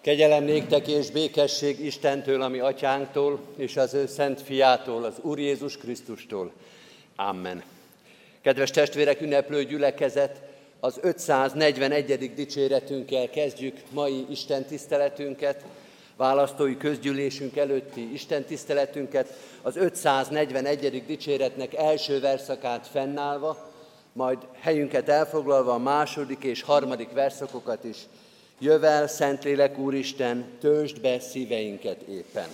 Kegyelem néktek és békesség Istentől, ami atyánktól, és az ő szent fiától, az Úr Jézus Krisztustól. Amen. Kedves testvérek, ünneplő gyülekezet, az 541. dicséretünkkel kezdjük mai Isten tiszteletünket, választói közgyűlésünk előtti Isten tiszteletünket, az 541. dicséretnek első verszakát fennállva, majd helyünket elfoglalva a második és harmadik verszakokat is Jövel, Szentlélek Úristen, töltsd be szíveinket éppen.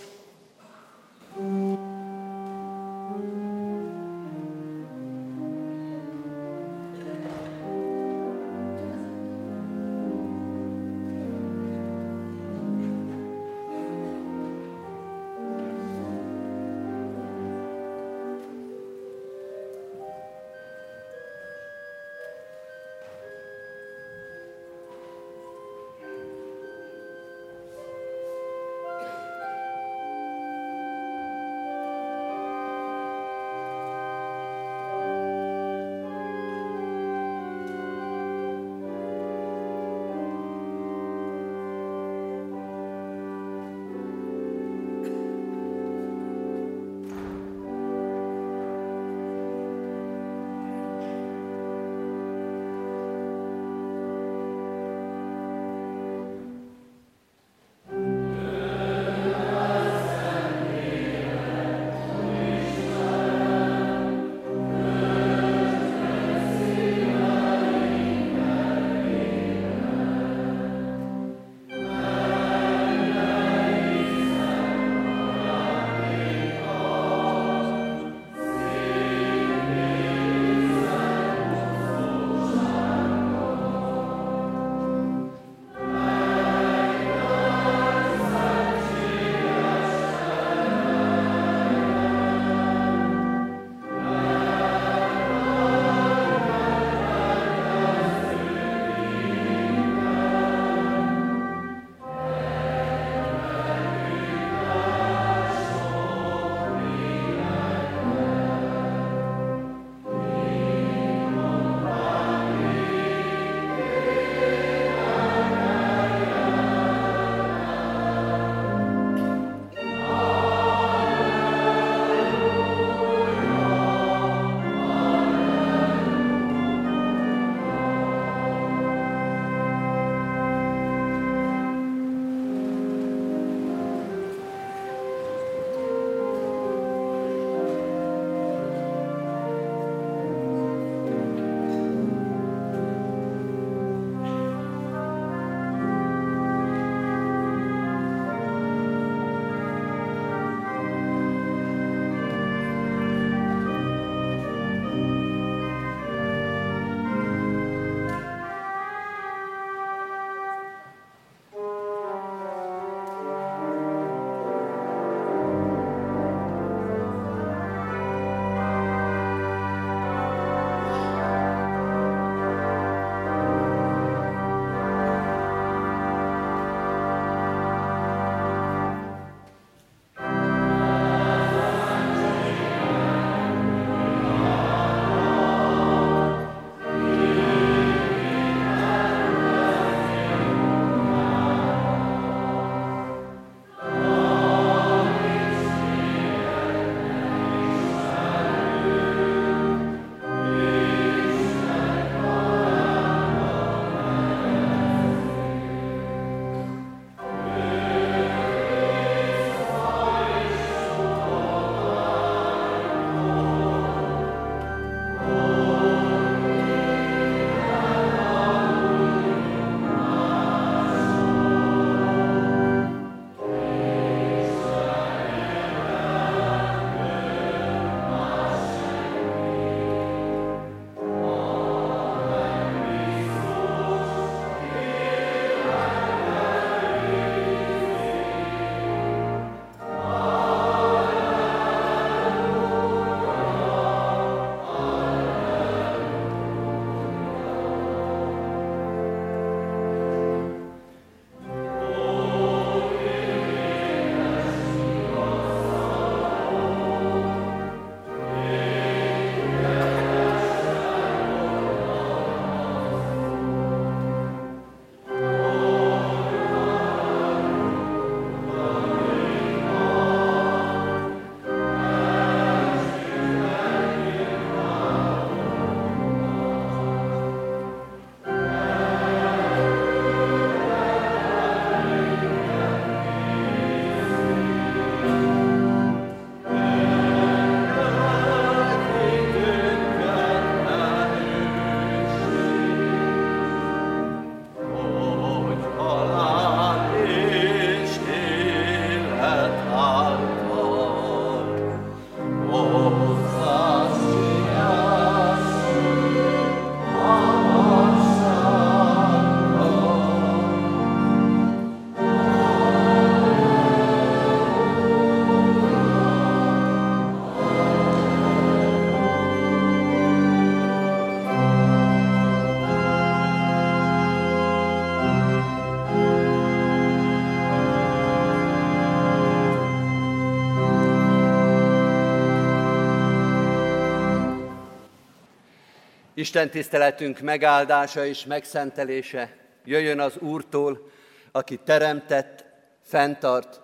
Isten tiszteletünk megáldása és megszentelése jöjjön az Úrtól, aki teremtett, fenntart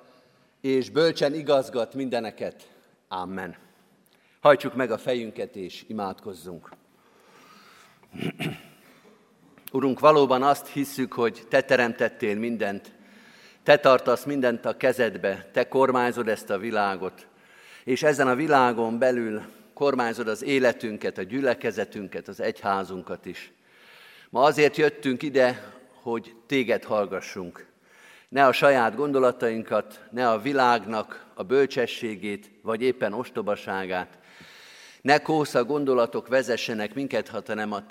és bölcsen igazgat mindeneket. Amen. Hajtsuk meg a fejünket és imádkozzunk. Urunk, valóban azt hisszük, hogy Te teremtettél mindent, Te tartasz mindent a kezedbe, Te kormányzod ezt a világot, és ezen a világon belül kormányzod az életünket, a gyülekezetünket, az egyházunkat is. Ma azért jöttünk ide, hogy téged hallgassunk. Ne a saját gondolatainkat, ne a világnak a bölcsességét, vagy éppen ostobaságát. Ne kósza gondolatok vezessenek minket,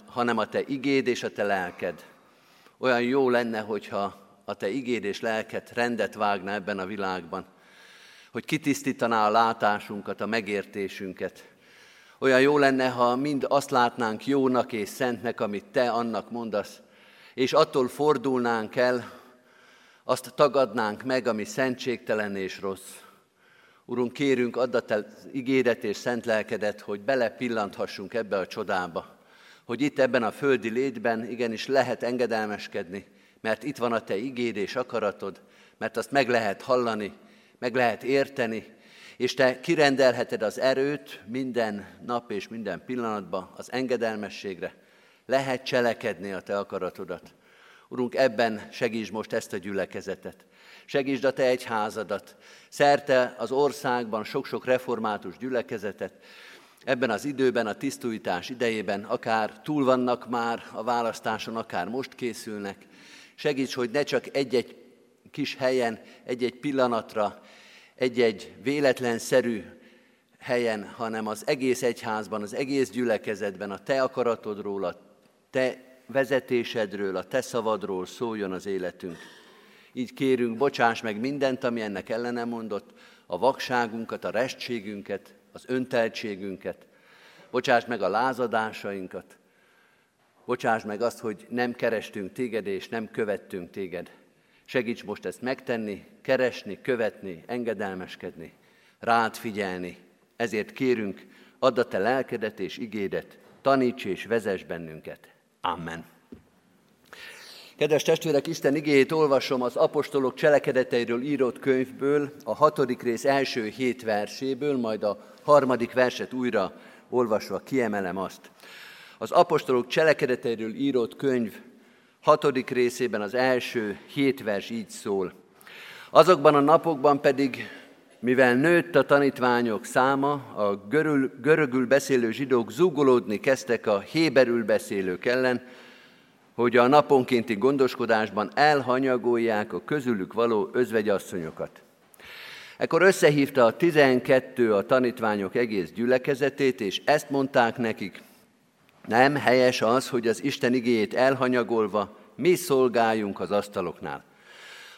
hanem a te igéd és a te lelked. Olyan jó lenne, hogyha a te igéd és lelked rendet vágna ebben a világban, hogy kitisztítaná a látásunkat, a megértésünket, olyan jó lenne, ha mind azt látnánk jónak és szentnek, amit te annak mondasz, és attól fordulnánk el, azt tagadnánk meg, ami szentségtelen és rossz. Urunk, kérünk, add a te ígéret és szent lelkedet, hogy belepillanthassunk ebbe a csodába, hogy itt ebben a földi létben igenis lehet engedelmeskedni, mert itt van a te igéd és akaratod, mert azt meg lehet hallani, meg lehet érteni, és te kirendelheted az erőt minden nap és minden pillanatban az engedelmességre. Lehet cselekedni a te akaratodat. Urunk, ebben segíts most ezt a gyülekezetet. Segítsd a te egyházadat. Szerte az országban sok-sok református gyülekezetet. Ebben az időben, a tisztújítás idejében, akár túl vannak már a választáson, akár most készülnek. Segíts, hogy ne csak egy-egy kis helyen, egy-egy pillanatra egy-egy véletlenszerű helyen, hanem az egész egyházban, az egész gyülekezetben a te akaratodról, a te vezetésedről, a te szavadról szóljon az életünk. Így kérünk, bocsáss meg mindent, ami ennek ellene mondott, a vakságunkat, a restségünket, az önteltségünket, bocsáss meg a lázadásainkat, bocsáss meg azt, hogy nem kerestünk téged és nem követtünk téged. Segíts most ezt megtenni, keresni, követni, engedelmeskedni, rád figyelni. Ezért kérünk, add a te lelkedet és igédet, taníts és vezess bennünket. Amen. Kedves testvérek, Isten igéjét olvasom az apostolok cselekedeteiről írott könyvből, a hatodik rész első hét verséből, majd a harmadik verset újra olvasva kiemelem azt. Az apostolok cselekedeteiről írott könyv hatodik részében az első hét vers így szól. Azokban a napokban pedig, mivel nőtt a tanítványok száma, a görül, görögül beszélő zsidók zúgolódni kezdtek a héberül beszélők ellen, hogy a naponkénti gondoskodásban elhanyagolják a közülük való özvegyasszonyokat. Ekkor összehívta a tizenkettő a tanítványok egész gyülekezetét, és ezt mondták nekik, nem helyes az, hogy az Isten igéjét elhanyagolva mi szolgáljunk az asztaloknál,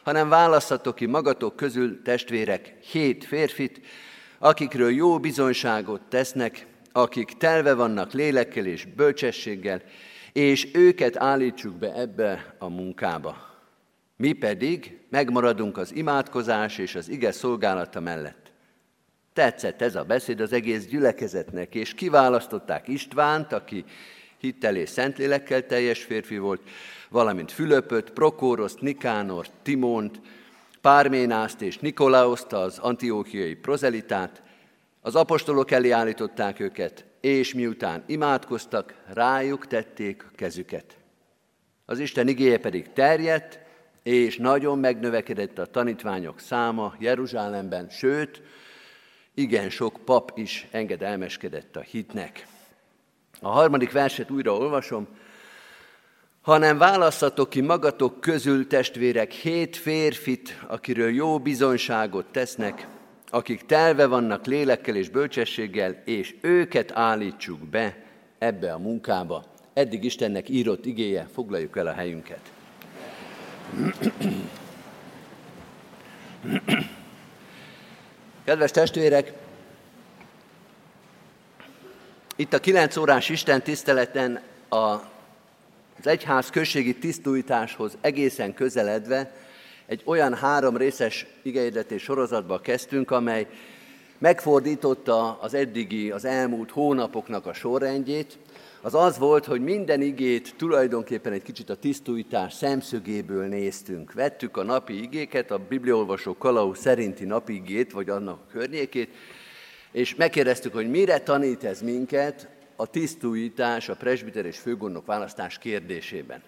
hanem választatok ki magatok közül, testvérek, hét férfit, akikről jó bizonyságot tesznek, akik telve vannak lélekkel és bölcsességgel, és őket állítsuk be ebbe a munkába. Mi pedig megmaradunk az imádkozás és az ige szolgálata mellett. Tetszett ez a beszéd az egész gyülekezetnek, és kiválasztották Istvánt, aki hittel és szentlélekkel teljes férfi volt, valamint Fülöpöt, Prokóroszt, Nikánort, Timont, Párménászt és Nikolaoszt, az antiókiai prozelitát, az apostolok elé állították őket, és miután imádkoztak, rájuk tették kezüket. Az Isten igéje pedig terjedt, és nagyon megnövekedett a tanítványok száma Jeruzsálemben, sőt, igen sok pap is engedelmeskedett a hitnek. A harmadik verset újra olvasom. Hanem választatok ki magatok közül, testvérek, hét férfit, akiről jó bizonyságot tesznek, akik telve vannak lélekkel és bölcsességgel, és őket állítsuk be ebbe a munkába. Eddig Istennek írott igéje, foglaljuk el a helyünket. Kedves testvérek, itt a 9 órás Isten tiszteleten az egyház községi tisztújításhoz egészen közeledve egy olyan három részes igényletés sorozatba kezdtünk, amely megfordította az eddigi, az elmúlt hónapoknak a sorrendjét, az az volt, hogy minden igét tulajdonképpen egy kicsit a tisztújtás szemszögéből néztünk. Vettük a napi igéket, a bibliolvasó Kalauz szerinti napi igét, vagy annak a környékét, és megkérdeztük, hogy mire tanít ez minket a tisztújítás, a presbiter és főgondnok választás kérdésében.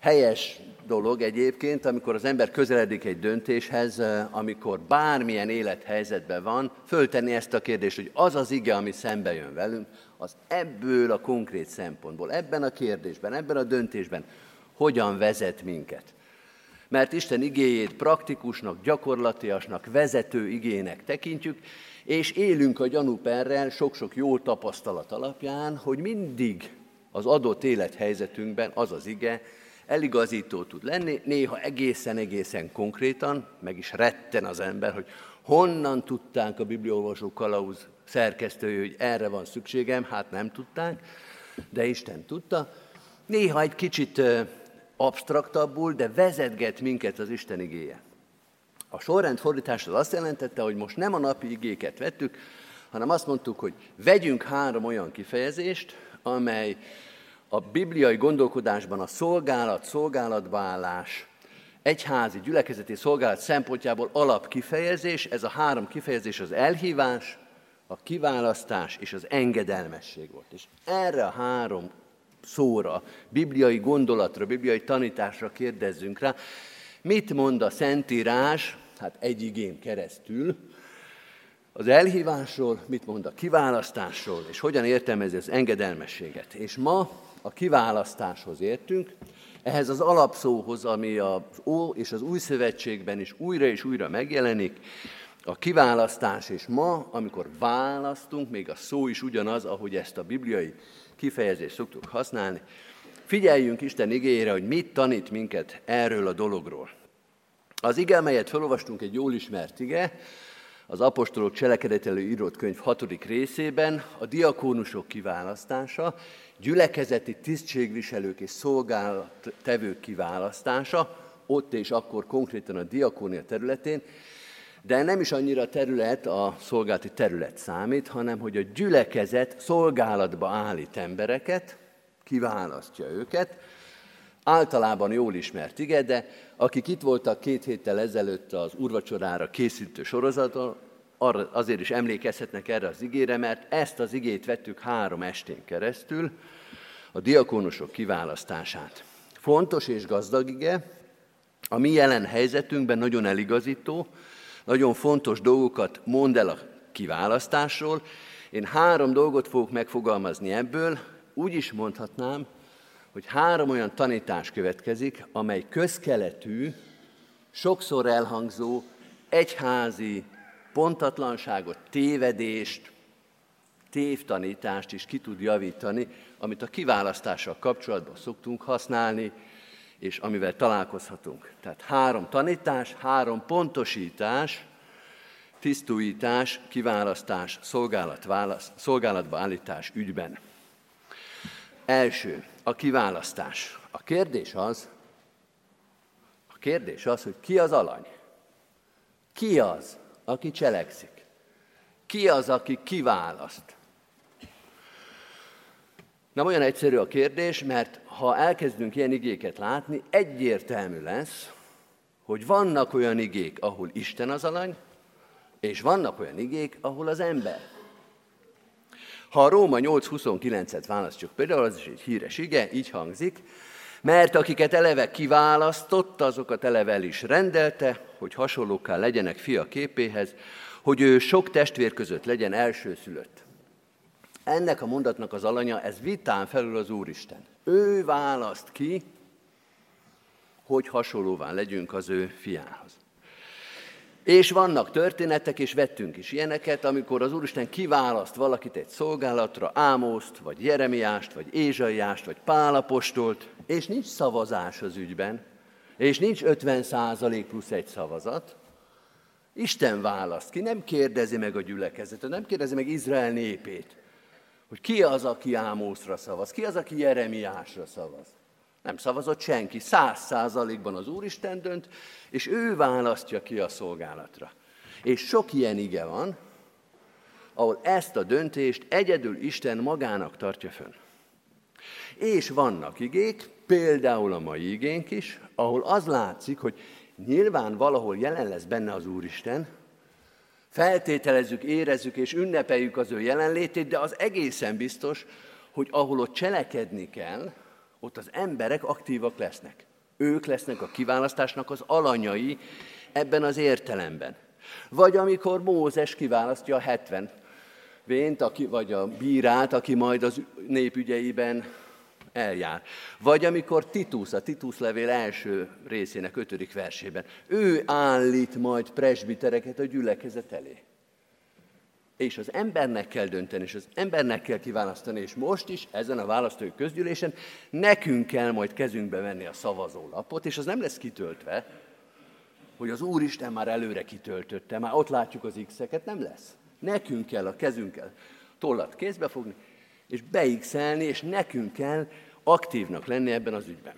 Helyes dolog egyébként, amikor az ember közeledik egy döntéshez, amikor bármilyen élethelyzetben van, föltenni ezt a kérdést, hogy az az ige, ami szembe jön velünk, az ebből a konkrét szempontból, ebben a kérdésben, ebben a döntésben hogyan vezet minket. Mert Isten igéjét praktikusnak, gyakorlatiasnak, vezető igének tekintjük, és élünk a gyanúperrel sok-sok jó tapasztalat alapján, hogy mindig az adott élethelyzetünkben az az ige eligazító tud lenni, néha egészen-egészen konkrétan, meg is retten az ember, hogy honnan tudták a bibliolvasó kalauz szerkesztője, hogy erre van szükségem, hát nem tudták, de Isten tudta. Néha egy kicsit absztraktabbul, de vezetget minket az Isten igéje. A sorrend fordítás az azt jelentette, hogy most nem a napi igéket vettük, hanem azt mondtuk, hogy vegyünk három olyan kifejezést, amely a bibliai gondolkodásban a szolgálat, szolgálatvállás, egyházi gyülekezeti szolgálat szempontjából alapkifejezés, ez a három kifejezés az elhívás, a kiválasztás és az engedelmesség volt. És erre a három szóra, bibliai gondolatra, bibliai tanításra kérdezzünk rá, mit mond a Szentírás, hát egy igén keresztül, az elhívásról, mit mond a kiválasztásról, és hogyan értelmezi az engedelmességet. És ma a kiválasztáshoz értünk, ehhez az alapszóhoz, ami az Ó és az Új Szövetségben is újra és újra megjelenik, a kiválasztás, és ma, amikor választunk, még a szó is ugyanaz, ahogy ezt a bibliai kifejezést szoktuk használni, figyeljünk Isten igényére, hogy mit tanít minket erről a dologról. Az ige, melyet felolvastunk, egy jól ismert ige, az apostolok cselekedetelő írott könyv hatodik részében a diakónusok kiválasztása, gyülekezeti tisztségviselők és szolgálattevők kiválasztása, ott és akkor konkrétan a diakónia területén, de nem is annyira terület, a szolgálati terület számít, hanem hogy a gyülekezet szolgálatba állít embereket, kiválasztja őket, általában jól ismert, igen, de akik itt voltak két héttel ezelőtt az urvacsorára készítő sorozaton, arra azért is emlékezhetnek erre az igére, mert ezt az igét vettük három estén keresztül, a diakónusok kiválasztását. Fontos és gazdag ige, a mi jelen helyzetünkben nagyon eligazító, nagyon fontos dolgokat mond el a kiválasztásról. Én három dolgot fogok megfogalmazni ebből, úgy is mondhatnám, hogy három olyan tanítás következik, amely közkeletű, sokszor elhangzó, egyházi pontatlanságot, tévedést, tévtanítást is ki tud javítani, amit a kiválasztással kapcsolatban szoktunk használni, és amivel találkozhatunk. Tehát három tanítás, három pontosítás, tisztújítás, kiválasztás, szolgálatba állítás ügyben. Első, a kiválasztás. A kérdés az, a kérdés az, hogy ki az alany? Ki az, aki cselekszik? Ki az, aki kiválaszt? Nem olyan egyszerű a kérdés, mert ha elkezdünk ilyen igéket látni, egyértelmű lesz, hogy vannak olyan igék, ahol Isten az alany, és vannak olyan igék, ahol az ember. Ha a Róma 8.29-et választjuk például, az is egy híres ige, így hangzik, mert akiket eleve kiválasztott, azokat eleve el is rendelte, hogy hasonlókká legyenek fia képéhez, hogy ő sok testvér között legyen elsőszülött. Ennek a mondatnak az alanya, ez vitán felül az Úristen. Ő választ ki, hogy hasonlóvá legyünk az ő fiához. És vannak történetek, és vettünk is ilyeneket, amikor az Úristen kiválaszt valakit egy szolgálatra, Ámoszt, vagy Jeremiást, vagy Ézsaiást, vagy Pálapostolt, és nincs szavazás az ügyben, és nincs 50 százalék plusz egy szavazat. Isten választ ki, nem kérdezi meg a gyülekezetet, nem kérdezi meg Izrael népét hogy ki az, aki Ámószra szavaz, ki az, aki Jeremiásra szavaz. Nem szavazott senki, száz százalékban az Úristen dönt, és ő választja ki a szolgálatra. És sok ilyen ige van, ahol ezt a döntést egyedül Isten magának tartja fönn. És vannak igék, például a mai igénk is, ahol az látszik, hogy nyilván valahol jelen lesz benne az Úristen, feltételezzük, érezzük és ünnepeljük az ő jelenlétét, de az egészen biztos, hogy ahol ott cselekedni kell, ott az emberek aktívak lesznek. Ők lesznek a kiválasztásnak az alanyai ebben az értelemben. Vagy amikor Mózes kiválasztja a 70 vént, aki, vagy a bírát, aki majd az népügyeiben eljár. Vagy amikor Titus, a Titus levél első részének ötödik versében, ő állít majd presbitereket a gyülekezet elé. És az embernek kell dönteni, és az embernek kell kiválasztani, és most is ezen a választói közgyűlésen nekünk kell majd kezünkbe venni a szavazólapot, és az nem lesz kitöltve, hogy az Úristen már előre kitöltötte, már ott látjuk az X-eket, nem lesz. Nekünk kell a kezünkkel tollat kézbe fogni, és beixelni, és nekünk kell aktívnak lenni ebben az ügyben.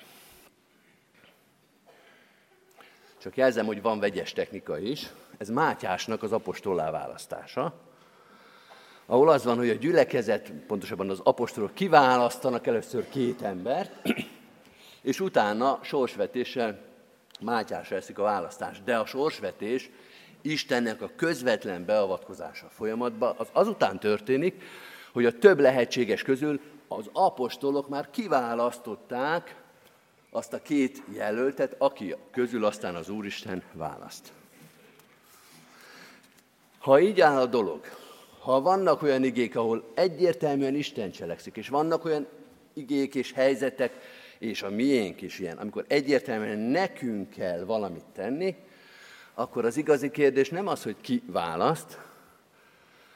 Csak jelzem, hogy van vegyes technika is. Ez Mátyásnak az apostolá választása, ahol az van, hogy a gyülekezet, pontosabban az apostolok kiválasztanak először két embert, és utána sorsvetéssel Mátyásra eszik a választás. De a sorsvetés Istennek a közvetlen beavatkozása folyamatban, az azután történik, hogy a több lehetséges közül az apostolok már kiválasztották azt a két jelöltet, aki közül aztán az Úristen választ. Ha így áll a dolog, ha vannak olyan igék, ahol egyértelműen Isten cselekszik, és vannak olyan igék és helyzetek, és a miénk is ilyen, amikor egyértelműen nekünk kell valamit tenni, akkor az igazi kérdés nem az, hogy ki választ,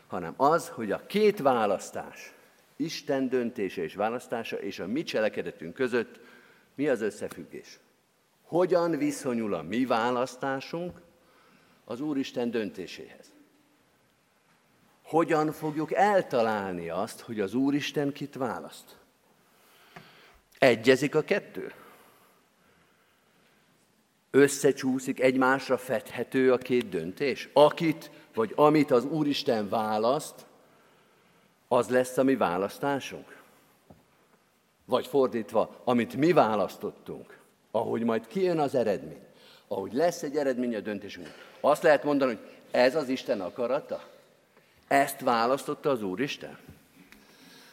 hanem az, hogy a két választás, Isten döntése és választása és a mi cselekedetünk között mi az összefüggés. Hogyan viszonyul a mi választásunk az Úristen döntéséhez? Hogyan fogjuk eltalálni azt, hogy az Úristen kit választ? Egyezik a kettő? Összecsúszik, egymásra fedhető a két döntés? Akit vagy amit az Úristen választ, az lesz a mi választásunk? Vagy fordítva, amit mi választottunk, ahogy majd kijön az eredmény, ahogy lesz egy eredmény a döntésünk, azt lehet mondani, hogy ez az Isten akarata? Ezt választotta az Úristen?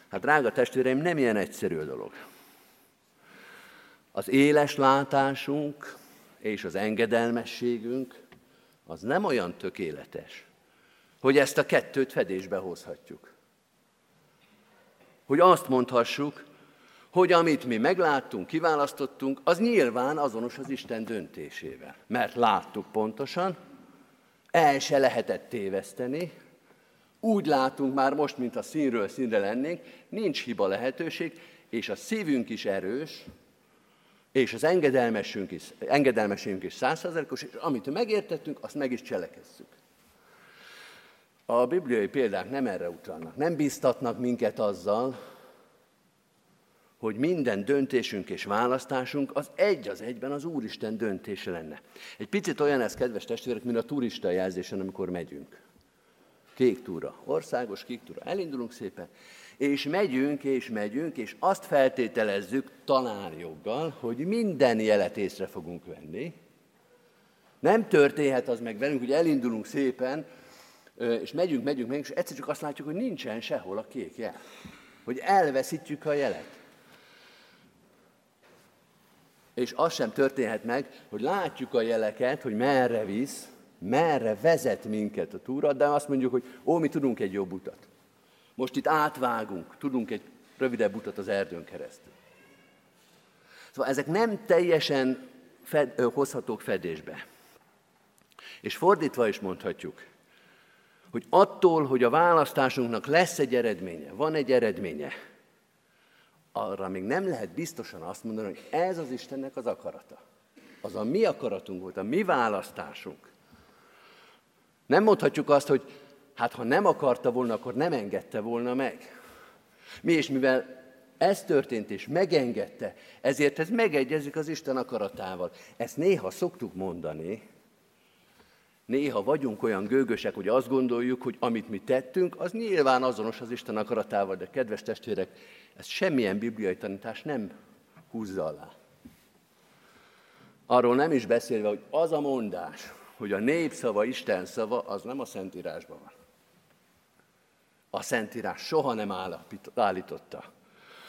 Hát drága testvéreim, nem ilyen egyszerű a dolog. Az éles látásunk és az engedelmességünk az nem olyan tökéletes, hogy ezt a kettőt fedésbe hozhatjuk. Hogy azt mondhassuk, hogy amit mi megláttunk, kiválasztottunk, az nyilván azonos az Isten döntésével. Mert láttuk pontosan, el se lehetett téveszteni, úgy látunk már most, mint a színről színre lennénk, nincs hiba lehetőség, és a szívünk is erős, és az engedelmességünk is, engedelmességünk is százszerzelékos, és amit megértettünk, azt meg is cselekezzük. A bibliai példák nem erre utalnak, nem bíztatnak minket azzal, hogy minden döntésünk és választásunk az egy az egyben az Úristen döntése lenne. Egy picit olyan ez, kedves testvérek, mint a turista jelzésen, amikor megyünk. Kék túra, országos kék túra. Elindulunk szépen, és megyünk, és megyünk, és azt feltételezzük talán joggal, hogy minden jelet észre fogunk venni. Nem történhet az meg velünk, hogy elindulunk szépen, és megyünk, megyünk, megyünk, és egyszer csak azt látjuk, hogy nincsen sehol a kék jel. Hogy elveszítjük a jelet. És az sem történhet meg, hogy látjuk a jeleket, hogy merre visz, merre vezet minket a túra, de azt mondjuk, hogy ó, mi tudunk egy jobb utat. Most itt átvágunk, tudunk egy rövidebb utat az erdőn keresztül. Szóval ezek nem teljesen fed, ö, hozhatók fedésbe. És fordítva is mondhatjuk, hogy attól, hogy a választásunknak lesz egy eredménye, van egy eredménye, arra még nem lehet biztosan azt mondani, hogy ez az Istennek az akarata. Az a mi akaratunk volt, a mi választásunk. Nem mondhatjuk azt, hogy hát ha nem akarta volna, akkor nem engedte volna meg. Mi is, mivel ez történt és megengedte, ezért ez megegyezik az Isten akaratával. Ezt néha szoktuk mondani, Néha vagyunk olyan gőgösek, hogy azt gondoljuk, hogy amit mi tettünk, az nyilván azonos az Isten akaratával, de kedves testvérek, ez semmilyen bibliai tanítás nem húzza alá. Arról nem is beszélve, hogy az a mondás, hogy a népszava Isten szava, az nem a Szentírásban van. A Szentírás soha nem állította,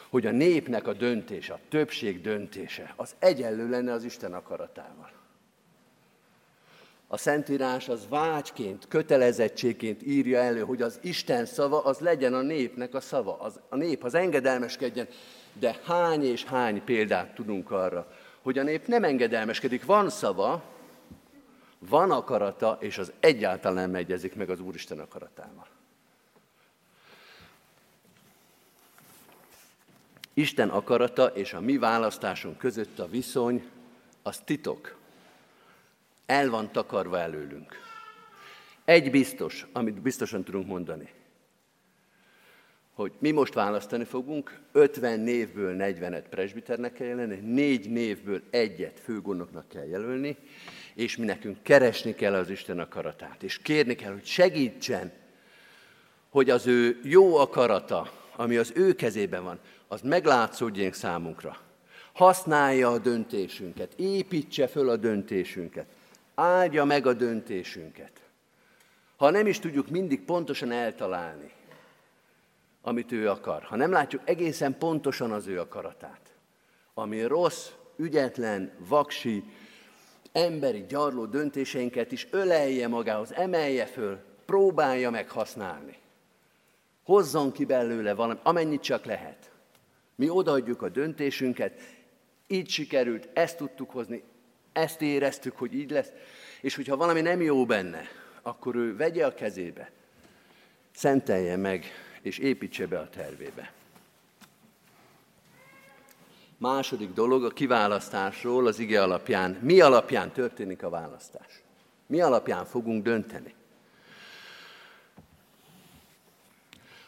hogy a népnek a döntése, a többség döntése, az egyenlő lenne az Isten akaratával. A Szentírás az vágyként, kötelezettségként írja elő, hogy az Isten szava az legyen a népnek a szava, az, a nép az engedelmeskedjen. De hány és hány példát tudunk arra, hogy a nép nem engedelmeskedik, van szava, van akarata, és az egyáltalán nem egyezik meg az Úristen akaratával. Isten akarata és a mi választásunk között a viszony, az titok. El van takarva előlünk. Egy biztos, amit biztosan tudunk mondani, hogy mi most választani fogunk, 50 névből 40-et presbiternek kell jelölni, négy névből egyet főgondoknak kell jelölni, és mi nekünk keresni kell az Isten akaratát, és kérni kell, hogy segítsen, hogy az ő jó akarata, ami az ő kezében van, az meglátszódjék számunkra. Használja a döntésünket, építse föl a döntésünket, áldja meg a döntésünket. Ha nem is tudjuk mindig pontosan eltalálni, amit ő akar, ha nem látjuk egészen pontosan az ő akaratát, ami rossz, ügyetlen, vaksi, emberi gyarló döntéseinket is ölelje magához, emelje föl, próbálja meg használni. Hozzon ki belőle valami, amennyit csak lehet. Mi odaadjuk a döntésünket, így sikerült, ezt tudtuk hozni, ezt éreztük, hogy így lesz, és hogyha valami nem jó benne, akkor ő vegye a kezébe, szentelje meg, és építse be a tervébe. Második dolog a kiválasztásról az ige alapján. Mi alapján történik a választás? Mi alapján fogunk dönteni?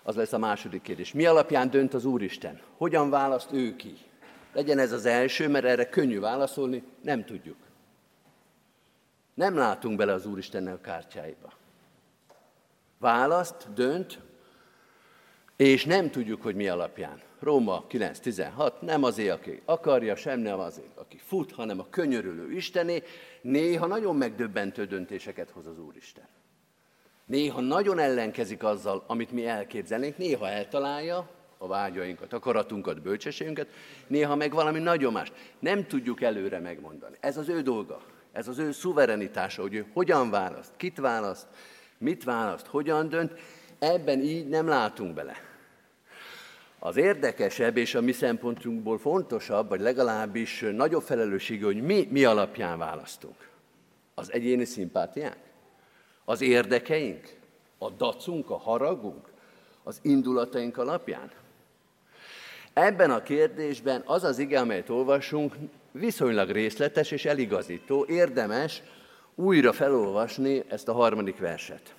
Az lesz a második kérdés. Mi alapján dönt az Úristen? Hogyan választ ő ki? Legyen ez az első, mert erre könnyű válaszolni, nem tudjuk. Nem látunk bele az Úristennek a kártyáiba. Választ, dönt, és nem tudjuk, hogy mi alapján. Róma 9.16, nem azért, aki akarja, sem nem azért, aki fut, hanem a könyörülő Istené, néha nagyon megdöbbentő döntéseket hoz az Úristen. Néha nagyon ellenkezik azzal, amit mi elképzelnénk, néha eltalálja a vágyainkat, akaratunkat, bölcsességünket, néha meg valami nagyon más. Nem tudjuk előre megmondani. Ez az ő dolga, ez az ő szuverenitása, hogy ő hogyan választ, kit választ, mit választ, hogyan dönt, ebben így nem látunk bele. Az érdekesebb és a mi szempontunkból fontosabb, vagy legalábbis nagyobb felelősség, hogy mi, mi alapján választunk. Az egyéni szimpátiánk? Az érdekeink? A dacunk, a haragunk? Az indulataink alapján? Ebben a kérdésben az az ige, amelyet olvasunk, viszonylag részletes és eligazító, érdemes újra felolvasni ezt a harmadik verset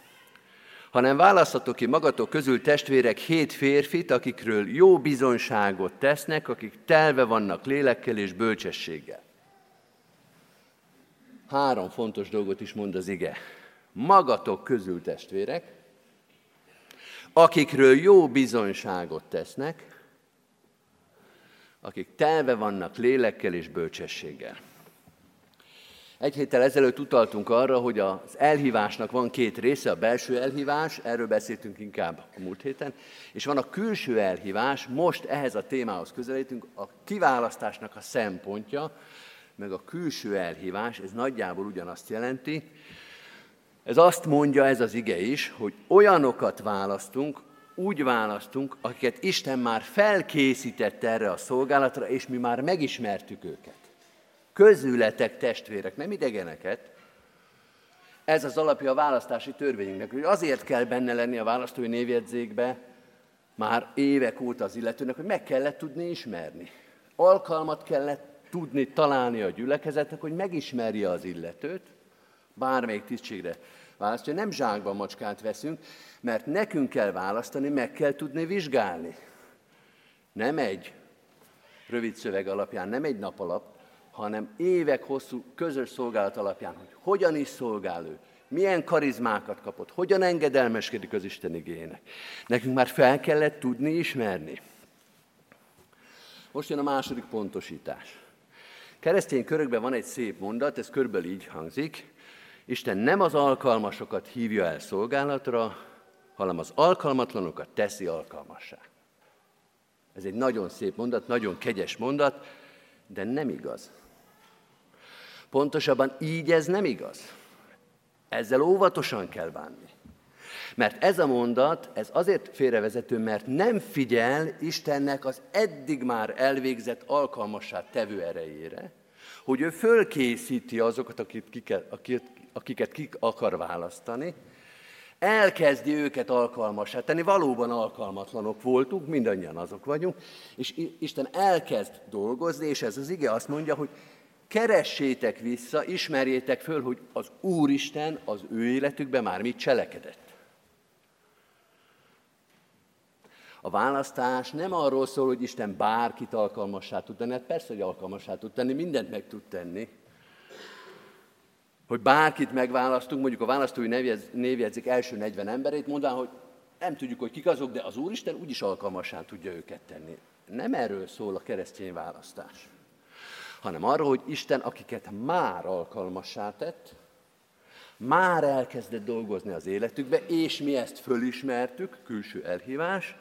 hanem választhatok ki magatok közül testvérek hét férfit, akikről jó bizonyságot tesznek, akik telve vannak lélekkel és bölcsességgel. Három fontos dolgot is mond az ige. Magatok közül testvérek, akikről jó bizonyságot tesznek, akik telve vannak lélekkel és bölcsességgel. Egy héttel ezelőtt utaltunk arra, hogy az elhívásnak van két része, a belső elhívás, erről beszéltünk inkább a múlt héten, és van a külső elhívás, most ehhez a témához közelítünk, a kiválasztásnak a szempontja, meg a külső elhívás, ez nagyjából ugyanazt jelenti. Ez azt mondja ez az ige is, hogy olyanokat választunk, úgy választunk, akiket Isten már felkészített erre a szolgálatra, és mi már megismertük őket közületek testvérek, nem idegeneket. Ez az alapja a választási törvényünknek, hogy azért kell benne lenni a választói névjegyzékbe már évek óta az illetőnek, hogy meg kellett tudni ismerni. Alkalmat kellett tudni találni a gyülekezetnek, hogy megismerje az illetőt, bármelyik tisztségre választja. Nem zsákban macskát veszünk, mert nekünk kell választani, meg kell tudni vizsgálni. Nem egy rövid szöveg alapján, nem egy nap alap, hanem évek hosszú közös szolgálat alapján, hogy hogyan is szolgál ő, milyen karizmákat kapott, hogyan engedelmeskedik az Isten igényének. Nekünk már fel kellett tudni ismerni. Most jön a második pontosítás. Keresztény körökben van egy szép mondat, ez körülbelül így hangzik. Isten nem az alkalmasokat hívja el szolgálatra, hanem az alkalmatlanokat teszi alkalmassá. Ez egy nagyon szép mondat, nagyon kegyes mondat, de nem igaz. Pontosabban így ez nem igaz. Ezzel óvatosan kell bánni. Mert ez a mondat, ez azért félrevezető, mert nem figyel Istennek az eddig már elvégzett alkalmassá tevő erejére, hogy ő fölkészíti azokat, akiket, akiket, akiket ki akar választani, elkezdi őket alkalmasá tenni. Valóban alkalmatlanok voltunk, mindannyian azok vagyunk, és Isten elkezd dolgozni, és ez az ige azt mondja, hogy keressétek vissza, ismerjétek föl, hogy az Úristen az ő életükben már mit cselekedett. A választás nem arról szól, hogy Isten bárkit alkalmassá tud tenni, hát persze, hogy alkalmassá tud tenni, mindent meg tud tenni. Hogy bárkit megválasztunk, mondjuk a választói névjegyzik első 40 emberét, mondván, hogy nem tudjuk, hogy kik azok, de az Úristen úgyis alkalmassá tudja őket tenni. Nem erről szól a keresztény választás, hanem arról, hogy Isten, akiket már alkalmassá tett, már elkezdett dolgozni az életükbe, és mi ezt fölismertük, külső elhívás,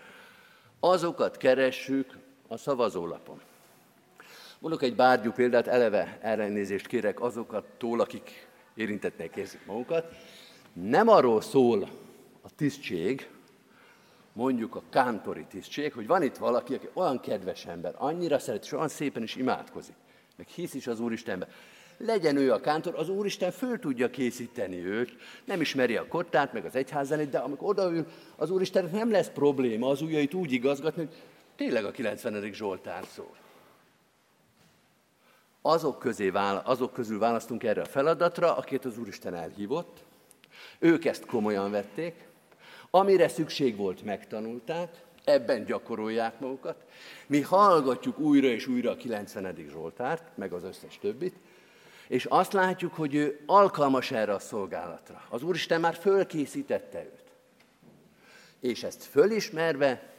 azokat keressük a szavazólapon. Mondok egy bárgyú példát, eleve ellenézést kérek azokattól, akik érintettek érzik magukat. Nem arról szól a tisztség, mondjuk a kántori tisztség, hogy van itt valaki, aki olyan kedves ember, annyira szeret, és olyan szépen is imádkozik, meg hisz is az Úristenben. Legyen ő a kántor, az Úristen föl tudja készíteni őt, nem ismeri a kottát, meg az egyházzenét, de amikor odaül, az Úristen nem lesz probléma az ujjait úgy igazgatni, hogy tényleg a 90. Zsoltár szól. Azok, közé, azok közül választunk erre a feladatra, akiket az Úristen elhívott, ők ezt komolyan vették, amire szükség volt, megtanulták, ebben gyakorolják magukat. Mi hallgatjuk újra és újra a 90. Zsoltárt, meg az összes többit, és azt látjuk, hogy ő alkalmas erre a szolgálatra. Az Úristen már fölkészítette őt. És ezt fölismerve,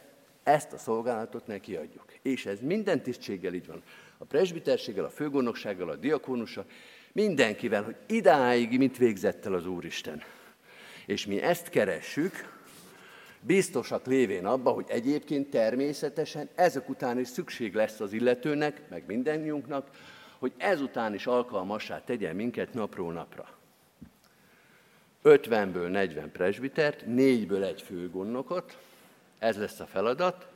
ezt a szolgálatot neki adjuk. És ez minden tisztséggel így van. A presbiterséggel, a főgondnoksággal, a diakónussal, mindenkivel, hogy idáig mit végzett el az Úristen. És mi ezt keressük, biztosak lévén abba, hogy egyébként természetesen ezek után is szükség lesz az illetőnek, meg mindennyunknak, hogy ezután is alkalmassá tegyen minket napról napra. 50-ből 40 presbitert, négyből egy főgondnokot, ez lesz a feladat,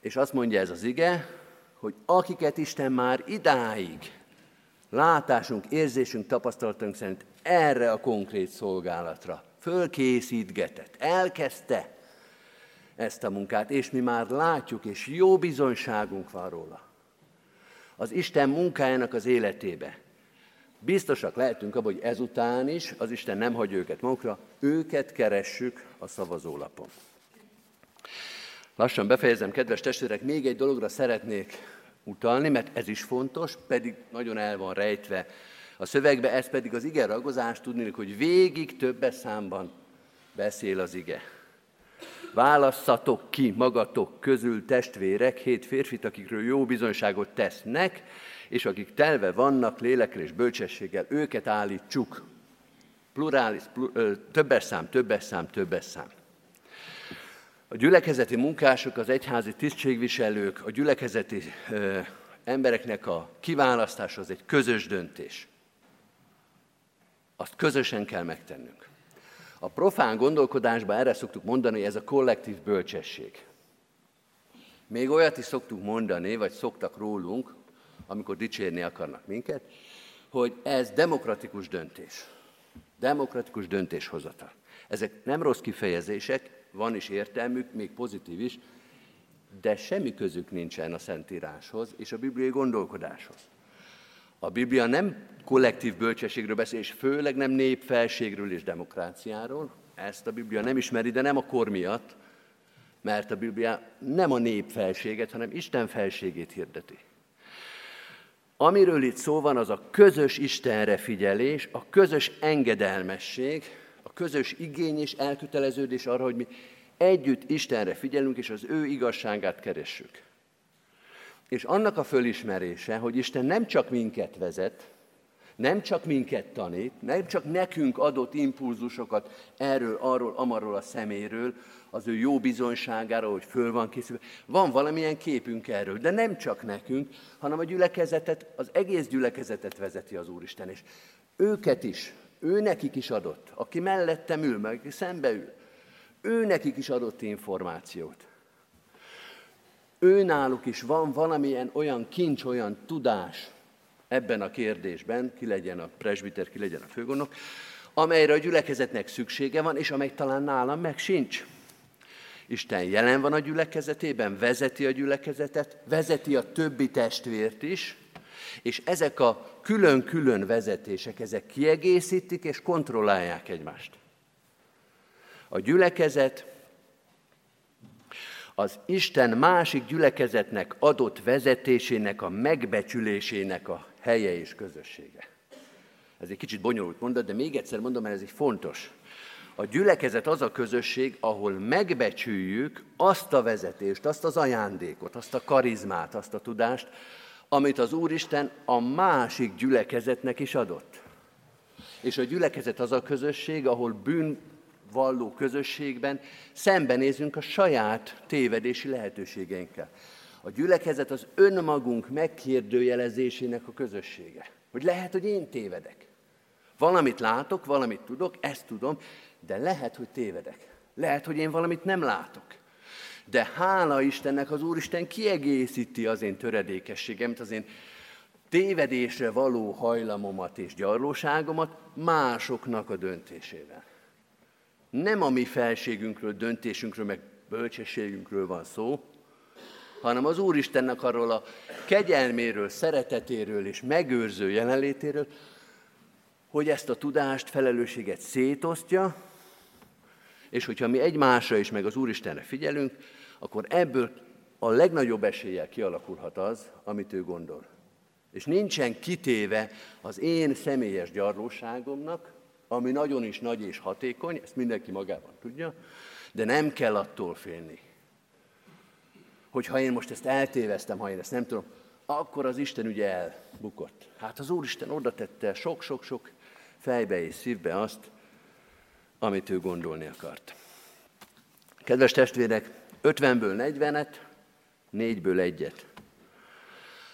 és azt mondja ez az ige, hogy akiket Isten már idáig látásunk, érzésünk, tapasztalatunk szerint erre a konkrét szolgálatra fölkészítgetett, elkezdte ezt a munkát, és mi már látjuk, és jó bizonyságunk van róla az Isten munkájának az életébe. Biztosak lehetünk abban, hogy ezután is az Isten nem hagy őket magukra, őket keressük a szavazólapon. Lassan befejezem, kedves testvérek, még egy dologra szeretnék utalni, mert ez is fontos, pedig nagyon el van rejtve a szövegbe, ez pedig az ige ragozás, tudni, hogy végig többes számban beszél az ige. Válasszatok ki magatok közül testvérek, hét férfit, akikről jó bizonyságot tesznek, és akik telve vannak lélekkel és bölcsességgel, őket állítsuk. Plurális, plur, ö, többes szám, többes szám, többes szám. A gyülekezeti munkások, az egyházi tisztségviselők, a gyülekezeti ö, embereknek a kiválasztása az egy közös döntés. Azt közösen kell megtennünk. A profán gondolkodásban erre szoktuk mondani, hogy ez a kollektív bölcsesség. Még olyat is szoktuk mondani, vagy szoktak rólunk, amikor dicsérni akarnak minket, hogy ez demokratikus döntés. Demokratikus döntéshozatal. Ezek nem rossz kifejezések, van is értelmük, még pozitív is, de semmi közük nincsen a Szentíráshoz és a bibliai gondolkodáshoz. A Biblia nem kollektív bölcsességről beszél, és főleg nem népfelségről és demokráciáról. Ezt a Biblia nem ismeri, de nem a kor miatt, mert a Biblia nem a népfelséget, hanem Isten felségét hirdeti. Amiről itt szó van, az a közös Istenre figyelés, a közös engedelmesség, a közös igény és elköteleződés arra, hogy mi együtt Istenre figyelünk, és az ő igazságát keressük. És annak a fölismerése, hogy Isten nem csak minket vezet, nem csak minket tanít, nem csak nekünk adott impulzusokat erről, arról, amarról a szeméről, az ő jó bizonyságára, hogy föl van készülve. Van valamilyen képünk erről, de nem csak nekünk, hanem a gyülekezetet, az egész gyülekezetet vezeti az Úristen. És őket is, ő nekik is adott, aki mellettem ül, meg szembe ül, ő nekik is adott információt. Ő náluk is van valamilyen olyan kincs, olyan tudás ebben a kérdésben, ki legyen a presbiter, ki legyen a főgondnok, amelyre a gyülekezetnek szüksége van, és amely talán nálam meg sincs. Isten jelen van a gyülekezetében, vezeti a gyülekezetet, vezeti a többi testvért is, és ezek a külön-külön vezetések, ezek kiegészítik és kontrollálják egymást. A gyülekezet az Isten másik gyülekezetnek adott vezetésének, a megbecsülésének a helye és közössége. Ez egy kicsit bonyolult mondat, de még egyszer mondom, mert ez egy fontos. A gyülekezet az a közösség, ahol megbecsüljük azt a vezetést, azt az ajándékot, azt a karizmát, azt a tudást, amit az Úristen a másik gyülekezetnek is adott. És a gyülekezet az a közösség, ahol bűnvalló közösségben szembenézünk a saját tévedési lehetőségeinkkel. A gyülekezet az önmagunk megkérdőjelezésének a közössége. Hogy lehet, hogy én tévedek. Valamit látok, valamit tudok, ezt tudom, de lehet, hogy tévedek. Lehet, hogy én valamit nem látok. De hála Istennek az Úristen kiegészíti az én töredékességemet, az én tévedésre való hajlamomat és gyarlóságomat másoknak a döntésével. Nem a mi felségünkről, döntésünkről, meg bölcsességünkről van szó, hanem az Úristennek arról a kegyelméről, szeretetéről és megőrző jelenlétéről, hogy ezt a tudást, felelősséget szétosztja, és hogyha mi egymásra is, meg az Úristenre figyelünk, akkor ebből a legnagyobb eséllyel kialakulhat az, amit ő gondol. És nincsen kitéve az én személyes gyarlóságomnak, ami nagyon is nagy és hatékony, ezt mindenki magában tudja, de nem kell attól félni. Hogy ha én most ezt eltéveztem, ha én ezt nem tudom, akkor az Isten ugye elbukott. Hát az Úristen oda tette sok-sok-sok fejbe és szívbe azt, amit ő gondolni akart. Kedves testvérek, 50-ből 40-et, 4-ből egyet.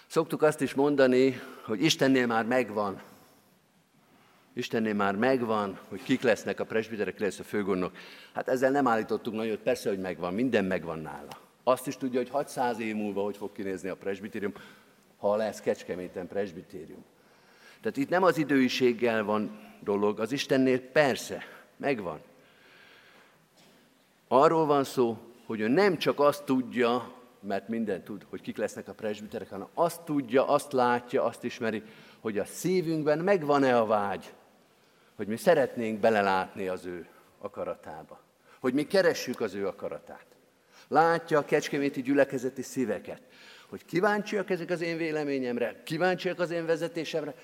Szoktuk azt is mondani, hogy Istennél már megvan. Istennél már megvan, hogy kik lesznek a presbiterek, lesz a főgondnok. Hát ezzel nem állítottuk nagyot, persze, hogy megvan, minden megvan nála. Azt is tudja, hogy 600 év múlva hogy fog kinézni a presbitérium, ha lesz Kecskeméten presbitérium. Tehát itt nem az időiséggel van dolog, az Istennél persze, megvan. Arról van szó, hogy ő nem csak azt tudja, mert minden tud, hogy kik lesznek a presbiterek, hanem azt tudja, azt látja, azt ismeri, hogy a szívünkben megvan-e a vágy, hogy mi szeretnénk belelátni az ő akaratába. Hogy mi keressük az ő akaratát. Látja a kecskeméti gyülekezeti szíveket, hogy kíváncsiak ezek az én véleményemre, kíváncsiak az én vezetésemre,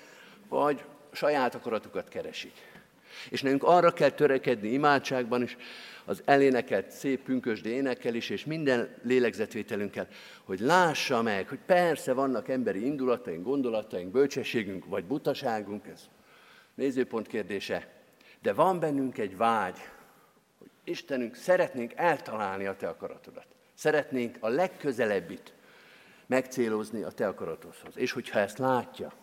vagy saját akaratukat keresik. És nekünk arra kell törekedni imádságban is, az elénekelt szép pünkösd énekkel is, és minden lélegzetvételünkkel, hogy lássa meg, hogy persze vannak emberi indulataink, gondolataink, bölcsességünk, vagy butaságunk, ez nézőpont kérdése, de van bennünk egy vágy, hogy Istenünk, szeretnénk eltalálni a Te akaratodat. Szeretnénk a legközelebbit megcélozni a Te akaratodhoz. És hogyha ezt látja,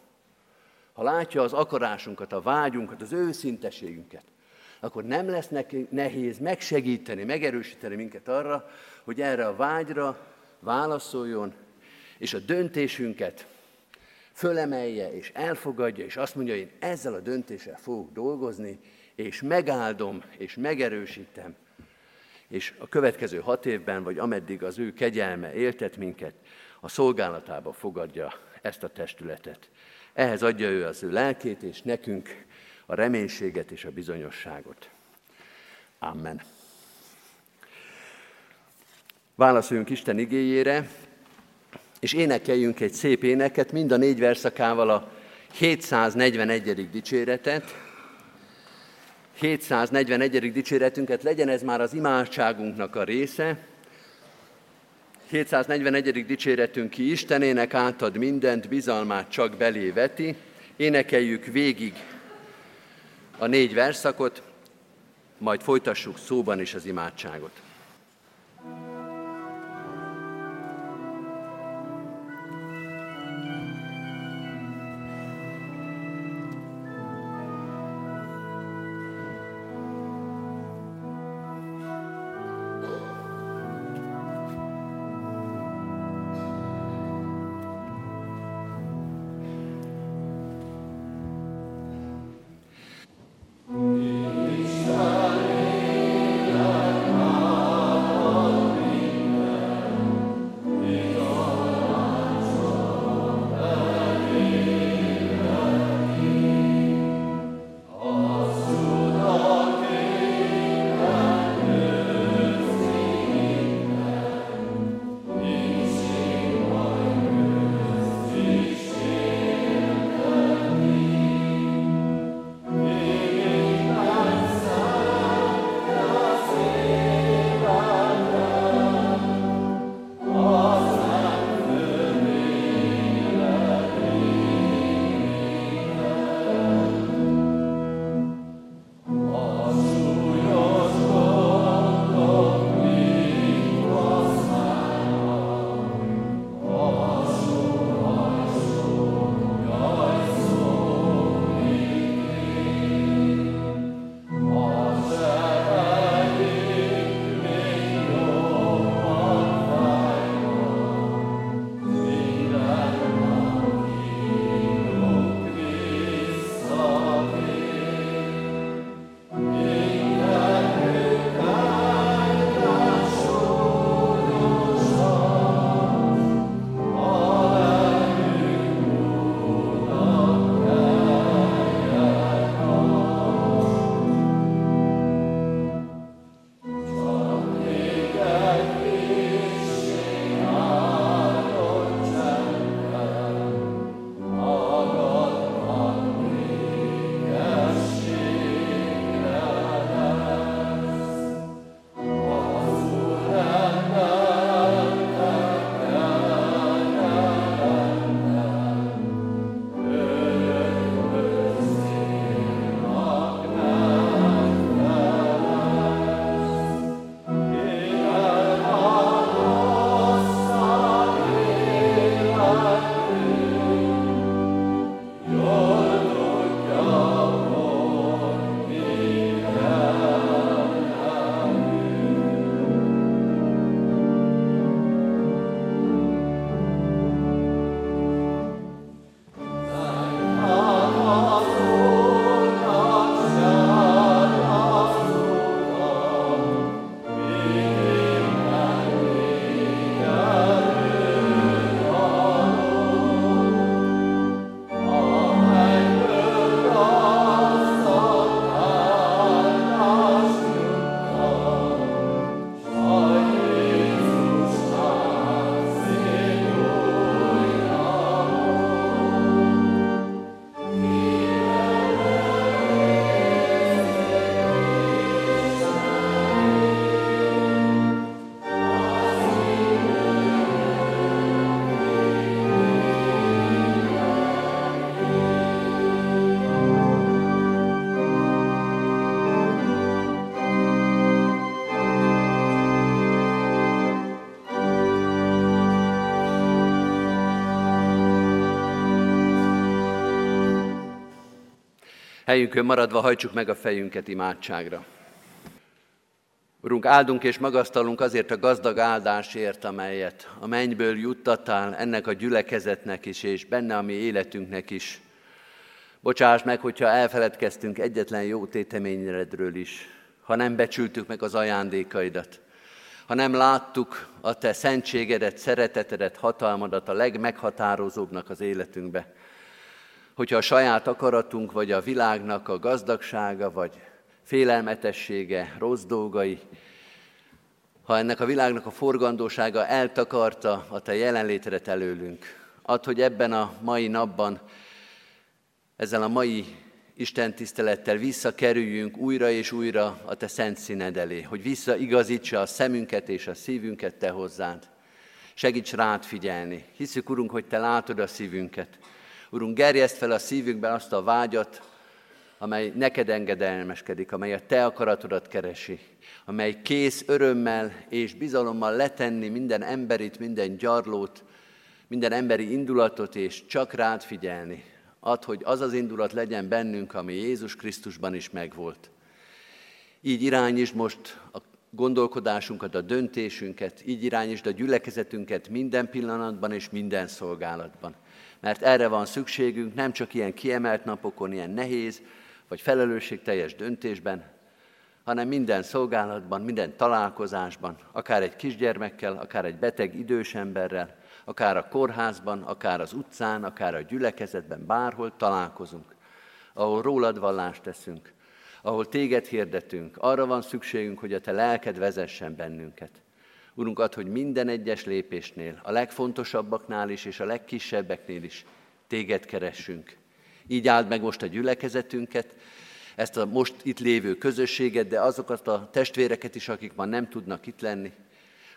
ha látja az akarásunkat, a vágyunkat, az őszinteségünket, akkor nem lesz neki nehéz megsegíteni, megerősíteni minket arra, hogy erre a vágyra válaszoljon, és a döntésünket fölemelje, és elfogadja, és azt mondja, én ezzel a döntéssel fogok dolgozni, és megáldom, és megerősítem, és a következő hat évben, vagy ameddig az ő kegyelme éltet minket, a szolgálatába fogadja ezt a testületet. Ehhez adja ő az ő lelkét, és nekünk a reménységet és a bizonyosságot. Amen. Válaszoljunk Isten igéjére, és énekeljünk egy szép éneket, mind a négy verszakával a 741. dicséretet. 741. dicséretünket legyen ez már az imádságunknak a része. 741. dicséretünk ki Istenének átad mindent, bizalmát csak belé veti. Énekeljük végig a négy verszakot, majd folytassuk szóban is az imádságot. Helyünkön maradva hajtsuk meg a fejünket imádságra. Urunk, áldunk és magasztalunk azért a gazdag áldásért, amelyet a mennyből juttattál ennek a gyülekezetnek is, és benne a mi életünknek is. Bocsáss meg, hogyha elfeledkeztünk egyetlen jó téteményedről is, ha nem becsültük meg az ajándékaidat, ha nem láttuk a te szentségedet, szeretetedet, hatalmadat a legmeghatározóbbnak az életünkbe, hogyha a saját akaratunk, vagy a világnak a gazdagsága, vagy félelmetessége, rossz dolgai ha ennek a világnak a forgandósága eltakarta a Te jelenlétedet előlünk. Add, hogy ebben a mai napban, ezzel a mai Isten tisztelettel visszakerüljünk újra és újra a Te szent színed elé, hogy visszaigazítsa a szemünket és a szívünket Te hozzád. Segíts rád figyelni. Hiszük, Urunk, hogy Te látod a szívünket. Urunk, gerjeszt fel a szívünkben azt a vágyat, amely neked engedelmeskedik, amely a te akaratodat keresi, amely kész örömmel és bizalommal letenni minden emberit, minden gyarlót, minden emberi indulatot, és csak rád figyelni. Ad, hogy az az indulat legyen bennünk, ami Jézus Krisztusban is megvolt. Így irányítsd most a gondolkodásunkat, a döntésünket, így irányítsd a gyülekezetünket minden pillanatban és minden szolgálatban. Mert erre van szükségünk, nem csak ilyen kiemelt napokon, ilyen nehéz, vagy felelősségteljes döntésben, hanem minden szolgálatban, minden találkozásban, akár egy kisgyermekkel, akár egy beteg idős emberrel, akár a kórházban, akár az utcán, akár a gyülekezetben, bárhol találkozunk, ahol rólad vallást teszünk, ahol téged hirdetünk, arra van szükségünk, hogy a te lelked vezessen bennünket. Urunk, ad, hogy minden egyes lépésnél, a legfontosabbaknál is és a legkisebbeknél is téged keressünk, így áld meg most a gyülekezetünket, ezt a most itt lévő közösséget, de azokat a testvéreket is, akik már nem tudnak itt lenni.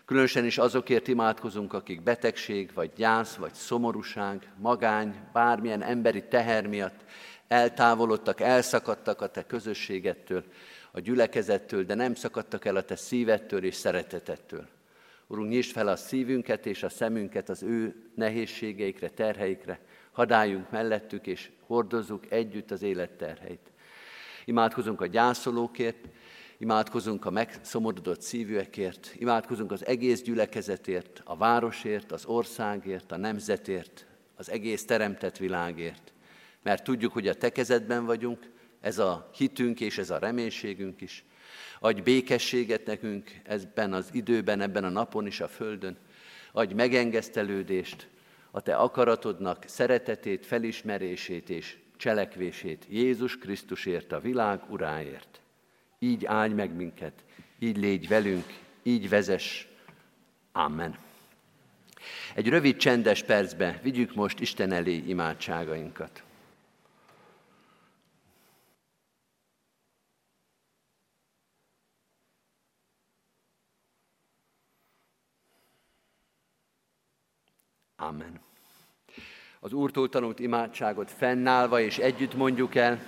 Különösen is azokért imádkozunk, akik betegség, vagy gyász, vagy szomorúság, magány, bármilyen emberi teher miatt eltávolodtak, elszakadtak a te közösségettől, a gyülekezettől, de nem szakadtak el a te szívettől és szeretetettől. Urunk, nyisd fel a szívünket és a szemünket az ő nehézségeikre, terheikre, hadáljunk mellettük, és hordozzuk együtt az életterheit. Imádkozunk a gyászolókért, imádkozunk a megszomorodott szívűekért, imádkozunk az egész gyülekezetért, a városért, az országért, a nemzetért, az egész teremtett világért. Mert tudjuk, hogy a te kezedben vagyunk, ez a hitünk és ez a reménységünk is. Adj békességet nekünk ebben az időben, ebben a napon is a földön. Adj megengesztelődést, a te akaratodnak szeretetét, felismerését és cselekvését Jézus Krisztusért, a világ uráért. Így állj meg minket, így légy velünk, így vezess. Amen. Egy rövid csendes percbe vigyük most Isten elé imádságainkat. Amen. Az Úrtól tanult imádságot fennállva és együtt mondjuk el.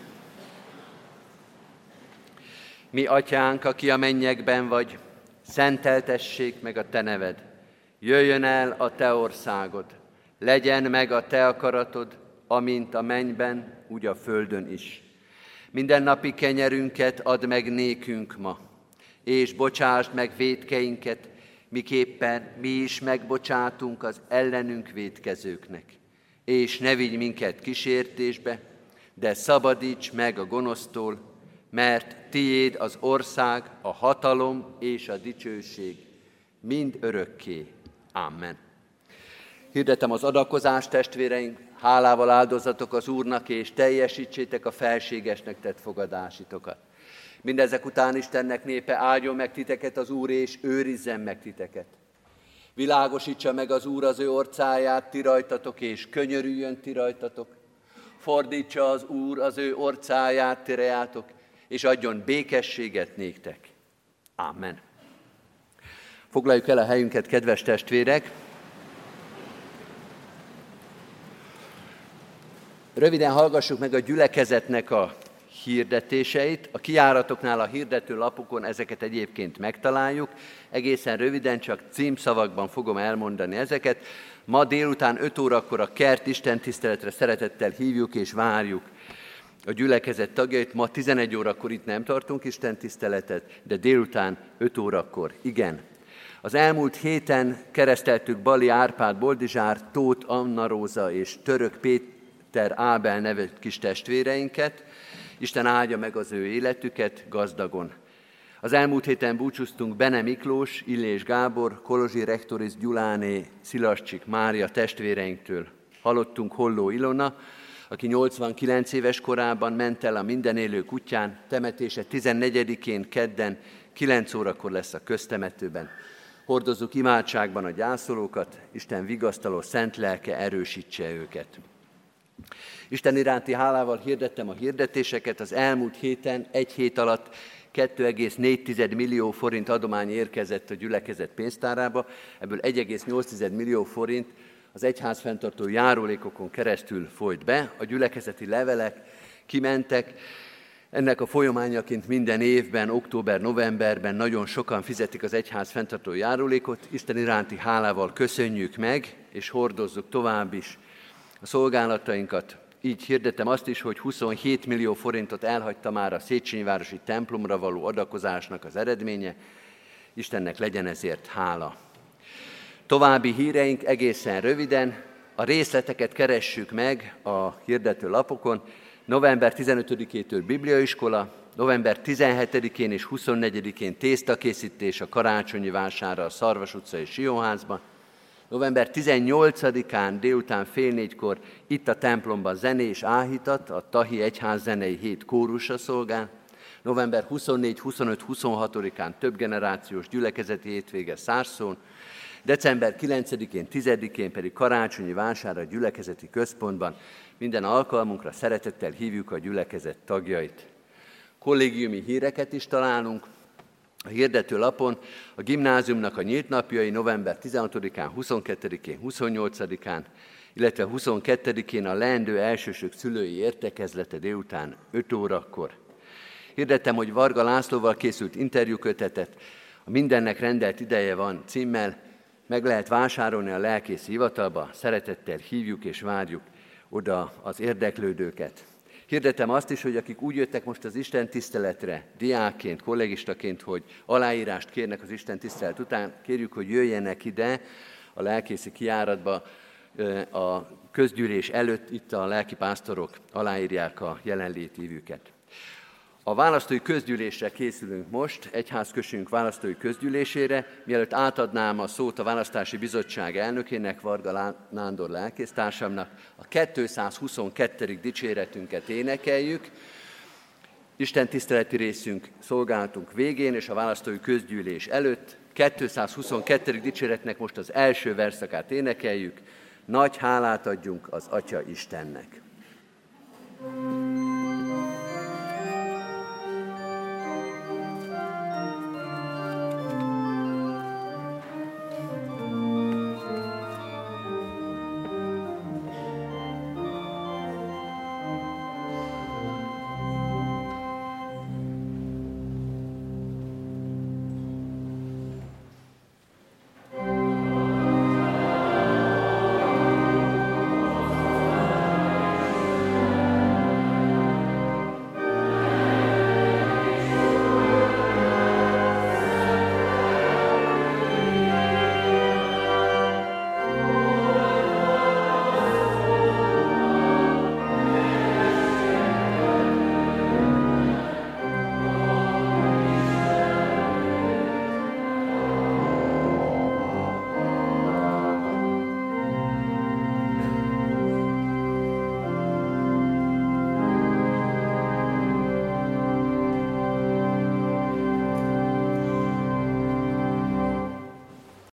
Mi, atyánk, aki a mennyekben vagy, szenteltessék meg a te neved. Jöjjön el a te országod, legyen meg a te akaratod, amint a mennyben, úgy a földön is. Minden napi kenyerünket add meg nékünk ma, és bocsásd meg védkeinket, miképpen mi is megbocsátunk az ellenünk védkezőknek. És ne vigy minket kísértésbe, de szabadíts meg a gonosztól, mert tiéd az ország, a hatalom és a dicsőség, mind örökké. Amen. Hirdetem az adakozást, testvéreink, hálával áldozatok az Úrnak, és teljesítsétek a felségesnek tett fogadásitokat. Mindezek után Istennek népe áldjon meg titeket az Úr, és őrizzen meg titeket. Világosítsa meg az Úr az ő orcáját ti rajtatok, és könyörüljön ti rajtatok. Fordítsa az Úr az ő orcáját ti reátok, és adjon békességet néktek. Amen. Foglaljuk el a helyünket, kedves testvérek. Röviden hallgassuk meg a gyülekezetnek a hirdetéseit. A kiáratoknál a hirdető lapukon ezeket egyébként megtaláljuk. Egészen röviden, csak címszavakban fogom elmondani ezeket. Ma délután 5 órakor a kert Isten tiszteletre szeretettel hívjuk és várjuk a gyülekezet tagjait. Ma 11 órakor itt nem tartunk Isten tiszteletet, de délután 5 órakor igen. Az elmúlt héten kereszteltük Bali Árpád Boldizsár, Tóth Anna Róza és Török Péter Ábel nevű kis testvéreinket. Isten áldja meg az ő életüket gazdagon. Az elmúlt héten búcsúztunk Bene Miklós, Illés Gábor, Kolozsi Rektoris Gyuláné, Szilascsik Mária testvéreinktől. Hallottunk Holló Ilona, aki 89 éves korában ment el a minden élő kutyán, temetése 14-én kedden 9 órakor lesz a köztemetőben. Hordozzuk imádságban a gyászolókat, Isten vigasztaló szent lelke erősítse őket. Isten iránti hálával hirdettem a hirdetéseket, az elmúlt héten, egy hét alatt 2,4 millió forint adomány érkezett a gyülekezet pénztárába, ebből 1,8 millió forint az egyház fenntartó járulékokon keresztül folyt be, a gyülekezeti levelek kimentek, ennek a folyamányaként minden évben, október-novemberben nagyon sokan fizetik az egyház fenntartó járulékot. Isten iránti hálával köszönjük meg, és hordozzuk tovább is a szolgálatainkat. Így hirdetem azt is, hogy 27 millió forintot elhagyta már a Széchenyi Városi templomra való adakozásnak az eredménye. Istennek legyen ezért hála. További híreink egészen röviden. A részleteket keressük meg a hirdető lapokon. November 15-től Bibliaiskola, november 17-én és 24-én tésztakészítés a karácsonyi vására a Szarvas utca és Sionházban, november 18-án délután fél négykor itt a templomban zenés áhítat, a Tahi Egyház zenei hét kórusa szolgál, november 24-25-26-án több generációs gyülekezeti hétvége Szárszón, december 9-én, 10-én pedig karácsonyi vásár a gyülekezeti központban. Minden alkalmunkra szeretettel hívjuk a gyülekezet tagjait. Kollégiumi híreket is találunk, a hirdető lapon a gimnáziumnak a nyílt napjai november 16-án, 22-én, 28-án, illetve 22-én a leendő elsősök szülői értekezlete délután 5 órakor. Hirdettem, hogy Varga Lászlóval készült interjúkötetet, a Mindennek rendelt ideje van címmel, meg lehet vásárolni a lelkész hivatalba, szeretettel hívjuk és várjuk oda az érdeklődőket. Hirdetem azt is, hogy akik úgy jöttek most az Isten tiszteletre, diákként, kollégistaként, hogy aláírást kérnek az Isten tisztelet után, kérjük, hogy jöjjenek ide a lelkészi kiáratba, a közgyűlés előtt itt a lelki pásztorok aláírják a jelenlétívüket. A választói közgyűlésre készülünk most, egyházkösünk választói közgyűlésére. Mielőtt átadnám a szót a választási bizottság elnökének, Varga Nándor lelkésztársamnak, a 222. dicséretünket énekeljük. Isten tiszteleti részünk szolgálatunk végén és a választói közgyűlés előtt 222. dicséretnek most az első verszakát énekeljük. Nagy hálát adjunk az Atya Istennek. thank you